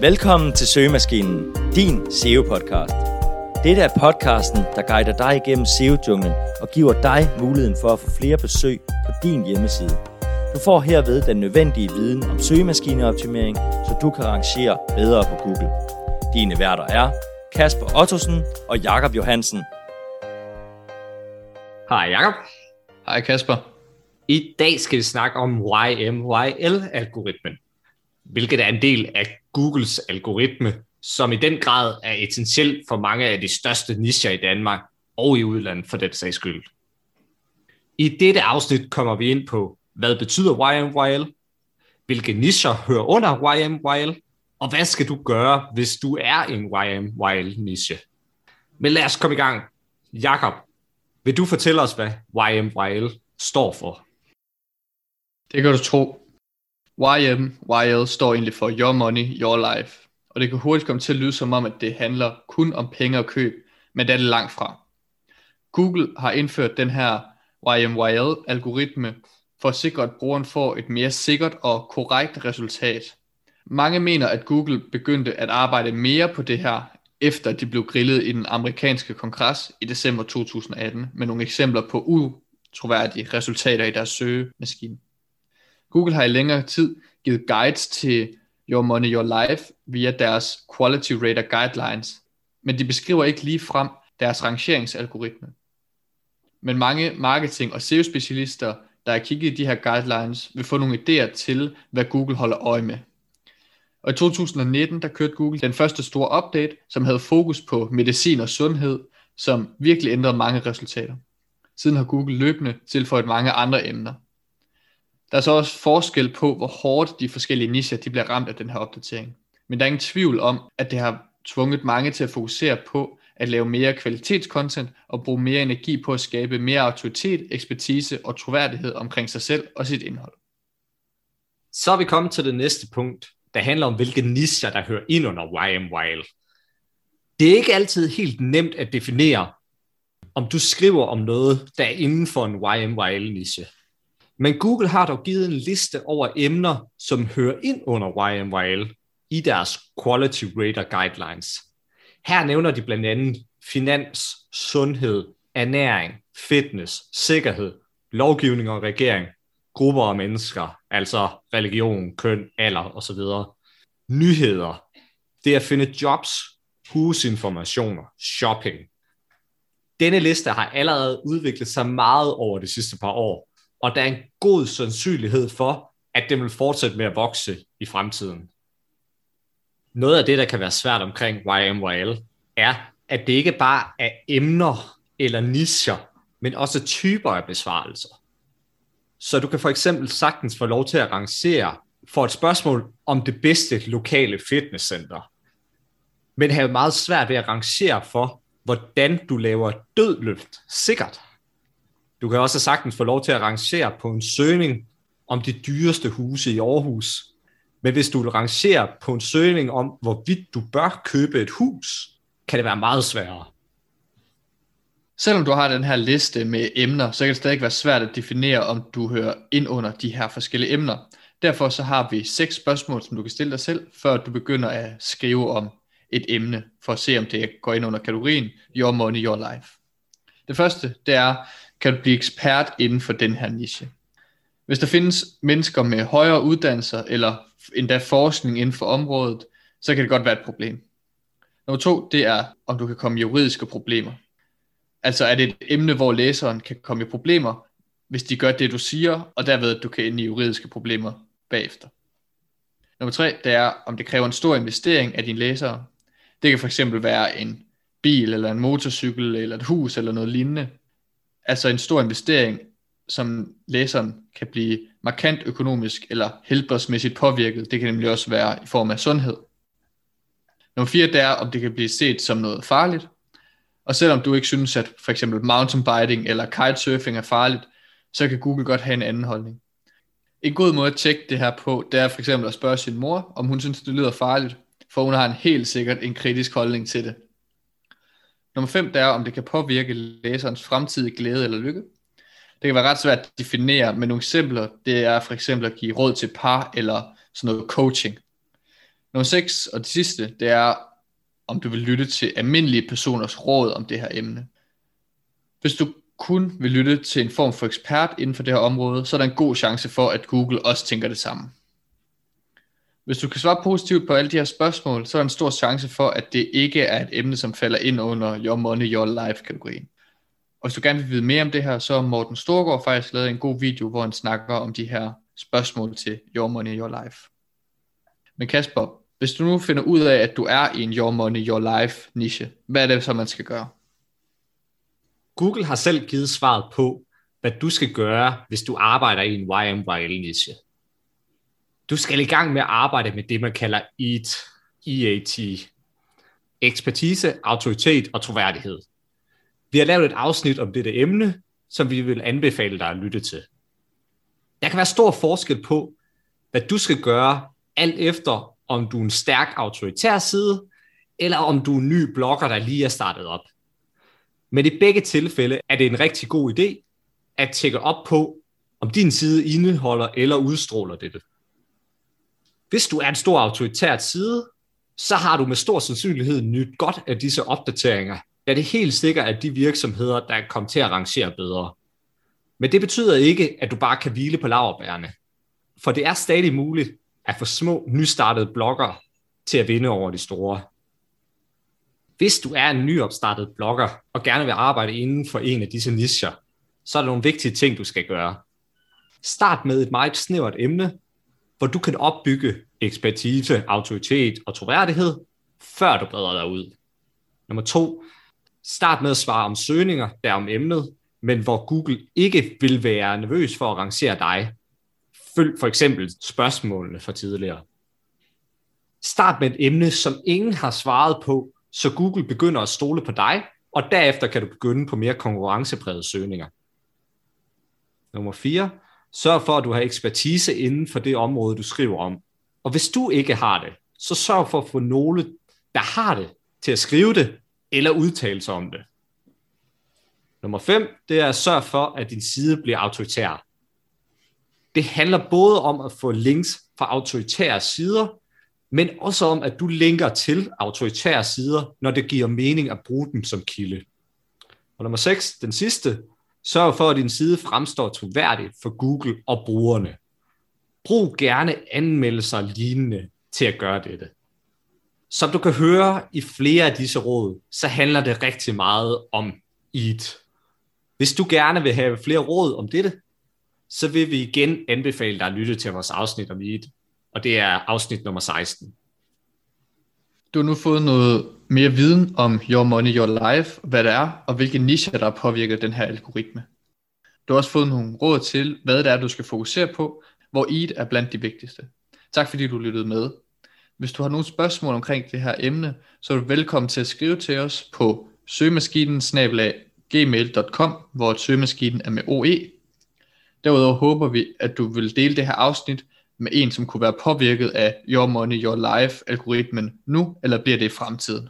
Velkommen til Søgemaskinen, din SEO-podcast. Dette er podcasten, der guider dig igennem SEO-junglen og giver dig muligheden for at få flere besøg på din hjemmeside. Du får herved den nødvendige viden om søgemaskineoptimering, så du kan rangere bedre på Google. Dine værter er Kasper Ottosen og Jakob Johansen. Hej Jakob. Hej Kasper. I dag skal vi snakke om YMYL-algoritmen, hvilket er en del af Googles algoritme, som i den grad er essentiel for mange af de største nicher i Danmark og i udlandet for den sags skyld. I dette afsnit kommer vi ind på, hvad betyder YMYL, hvilke nicher hører under YMYL, og hvad skal du gøre, hvis du er en YMYL-niche? Men lad os komme i gang. Jakob, vil du fortælle os, hvad YMYL står for? Det kan du tro. YM, YL står egentlig for Your Money, Your Life. Og det kan hurtigt komme til at lyde som om, at det handler kun om penge og køb, men det er det langt fra. Google har indført den her YMYL-algoritme for at sikre, at brugeren får et mere sikkert og korrekt resultat. Mange mener, at Google begyndte at arbejde mere på det her, efter de blev grillet i den amerikanske kongres i december 2018, med nogle eksempler på utroværdige resultater i deres søgemaskine. Google har i længere tid givet guides til Your Money, Your Life via deres Quality Rater Guidelines, men de beskriver ikke lige frem deres rangeringsalgoritme. Men mange marketing- og SEO-specialister, der har kigget i de her guidelines, vil få nogle idéer til, hvad Google holder øje med. Og i 2019, der kørte Google den første store update, som havde fokus på medicin og sundhed, som virkelig ændrede mange resultater. Siden har Google løbende tilføjet mange andre emner. Der er så også forskel på, hvor hårdt de forskellige nicher de bliver ramt af den her opdatering. Men der er ingen tvivl om, at det har tvunget mange til at fokusere på at lave mere kvalitetscontent og bruge mere energi på at skabe mere autoritet, ekspertise og troværdighed omkring sig selv og sit indhold. Så er vi kommet til det næste punkt, der handler om, hvilke nischer, der hører ind under YMYL. Det er ikke altid helt nemt at definere, om du skriver om noget, der er inden for en YMYL-niche. Men Google har dog givet en liste over emner, som hører ind under YMYL i deres Quality Rater Guidelines. Her nævner de blandt andet finans, sundhed, ernæring, fitness, sikkerhed, lovgivning og regering, grupper af mennesker, altså religion, køn, alder osv. Nyheder, det er at finde jobs, husinformationer, shopping. Denne liste har allerede udviklet sig meget over de sidste par år, og der er en god sandsynlighed for, at den vil fortsætte med at vokse i fremtiden. Noget af det, der kan være svært omkring YMYL, er, at det ikke bare er emner eller nischer, men også typer af besvarelser. Så du kan for eksempel sagtens få lov til at rangere for et spørgsmål om det bedste lokale fitnesscenter, men have meget svært ved at rangere for, hvordan du laver dødløft sikkert. Du kan også sagtens få lov til at rangere på en søgning om de dyreste huse i Aarhus. Men hvis du vil rangere på en søgning om, hvorvidt du bør købe et hus, kan det være meget sværere. Selvom du har den her liste med emner, så kan det stadig være svært at definere, om du hører ind under de her forskellige emner. Derfor så har vi seks spørgsmål, som du kan stille dig selv, før du begynder at skrive om et emne, for at se, om det går ind under kategorien Your Money, Your Life. Det første, det er, kan du blive ekspert inden for den her niche. Hvis der findes mennesker med højere uddannelser eller endda forskning inden for området, så kan det godt være et problem. Nummer to, det er, om du kan komme i juridiske problemer. Altså er det et emne, hvor læseren kan komme i problemer, hvis de gør det, du siger, og derved, at du kan ind i juridiske problemer bagefter. Nummer tre, det er, om det kræver en stor investering af dine læsere. Det kan fx være en bil, eller en motorcykel, eller et hus, eller noget lignende. Altså en stor investering, som læseren kan blive markant økonomisk eller helbredsmæssigt påvirket. Det kan nemlig også være i form af sundhed. Nummer fire, det er, om det kan blive set som noget farligt. Og selvom du ikke synes, at for eksempel mountainbiking eller kitesurfing er farligt, så kan Google godt have en anden holdning. En god måde at tjekke det her på, det er for eksempel at spørge sin mor, om hun synes, det lyder farligt, for hun har en helt sikkert en kritisk holdning til det. Nummer 5, det er, om det kan påvirke læserens fremtidige glæde eller lykke. Det kan være ret svært at definere, men nogle eksempler, det er for eksempel at give råd til par eller sådan noget coaching. Nummer 6 og det sidste, det er, om du vil lytte til almindelige personers råd om det her emne. Hvis du kun vil lytte til en form for ekspert inden for det her område, så er der en god chance for, at Google også tænker det samme. Hvis du kan svare positivt på alle de her spørgsmål, så er der en stor chance for, at det ikke er et emne, som falder ind under Your Money, Your Life kategorien. Og hvis du gerne vil vide mere om det her, så har Morten Storgård faktisk lavet en god video, hvor han snakker om de her spørgsmål til Your Money, Your Life. Men Kasper, hvis du nu finder ud af, at du er i en Your Money, Your Life niche, hvad er det så, man skal gøre? Google har selv givet svaret på, hvad du skal gøre, hvis du arbejder i en YMYL niche. Du skal i gang med at arbejde med det, man kalder EAT, EAT. Ekspertise, autoritet og troværdighed. Vi har lavet et afsnit om dette emne, som vi vil anbefale dig at lytte til. Der kan være stor forskel på, hvad du skal gøre, alt efter om du er en stærk autoritær side, eller om du er en ny blogger, der lige er startet op. Men i begge tilfælde er det en rigtig god idé at tjekke op på, om din side indeholder eller udstråler dette. Hvis du er en stor autoritær side, så har du med stor sandsynlighed nyt godt af disse opdateringer, da det er helt sikkert, at de virksomheder, der kommer til at rangere bedre. Men det betyder ikke, at du bare kan hvile på laverbærene. For det er stadig muligt at få små, nystartede blogger til at vinde over de store. Hvis du er en nyopstartet blogger og gerne vil arbejde inden for en af disse nischer, så er der nogle vigtige ting, du skal gøre. Start med et meget snævert emne, hvor du kan opbygge ekspertise, autoritet og troværdighed, før du breder dig ud. Nummer to, start med at svare om søgninger, der om emnet, men hvor Google ikke vil være nervøs for at rangere dig. Følg for eksempel spørgsmålene fra tidligere. Start med et emne, som ingen har svaret på, så Google begynder at stole på dig, og derefter kan du begynde på mere konkurrenceprægede søgninger. Nummer 4. Sørg for, at du har ekspertise inden for det område, du skriver om. Og hvis du ikke har det, så sørg for at få nogle, der har det, til at skrive det eller udtale sig om det. Nummer 5, det er at sørge for, at din side bliver autoritær. Det handler både om at få links fra autoritære sider, men også om, at du linker til autoritære sider, når det giver mening at bruge dem som kilde. Og nummer 6, den sidste, sørg for, at din side fremstår troværdigt for Google og brugerne. Brug gerne anmeldelser lignende til at gøre dette. Som du kan høre i flere af disse råd, så handler det rigtig meget om EAT. Hvis du gerne vil have flere råd om dette, så vil vi igen anbefale dig at lytte til vores afsnit om EAT og det er afsnit nummer 16. Du har nu fået noget mere viden om Your Money, Your Life, hvad det er, og hvilke nicher, der påvirker den her algoritme. Du har også fået nogle råd til, hvad det er, du skal fokusere på, hvor EAT er blandt de vigtigste. Tak fordi du lyttede med. Hvis du har nogle spørgsmål omkring det her emne, så er du velkommen til at skrive til os på søgemaskinen gmail.com, hvor søgemaskinen er med OE. Derudover håber vi, at du vil dele det her afsnit med en, som kunne være påvirket af Your Money, Your Life algoritmen nu, eller bliver det i fremtiden?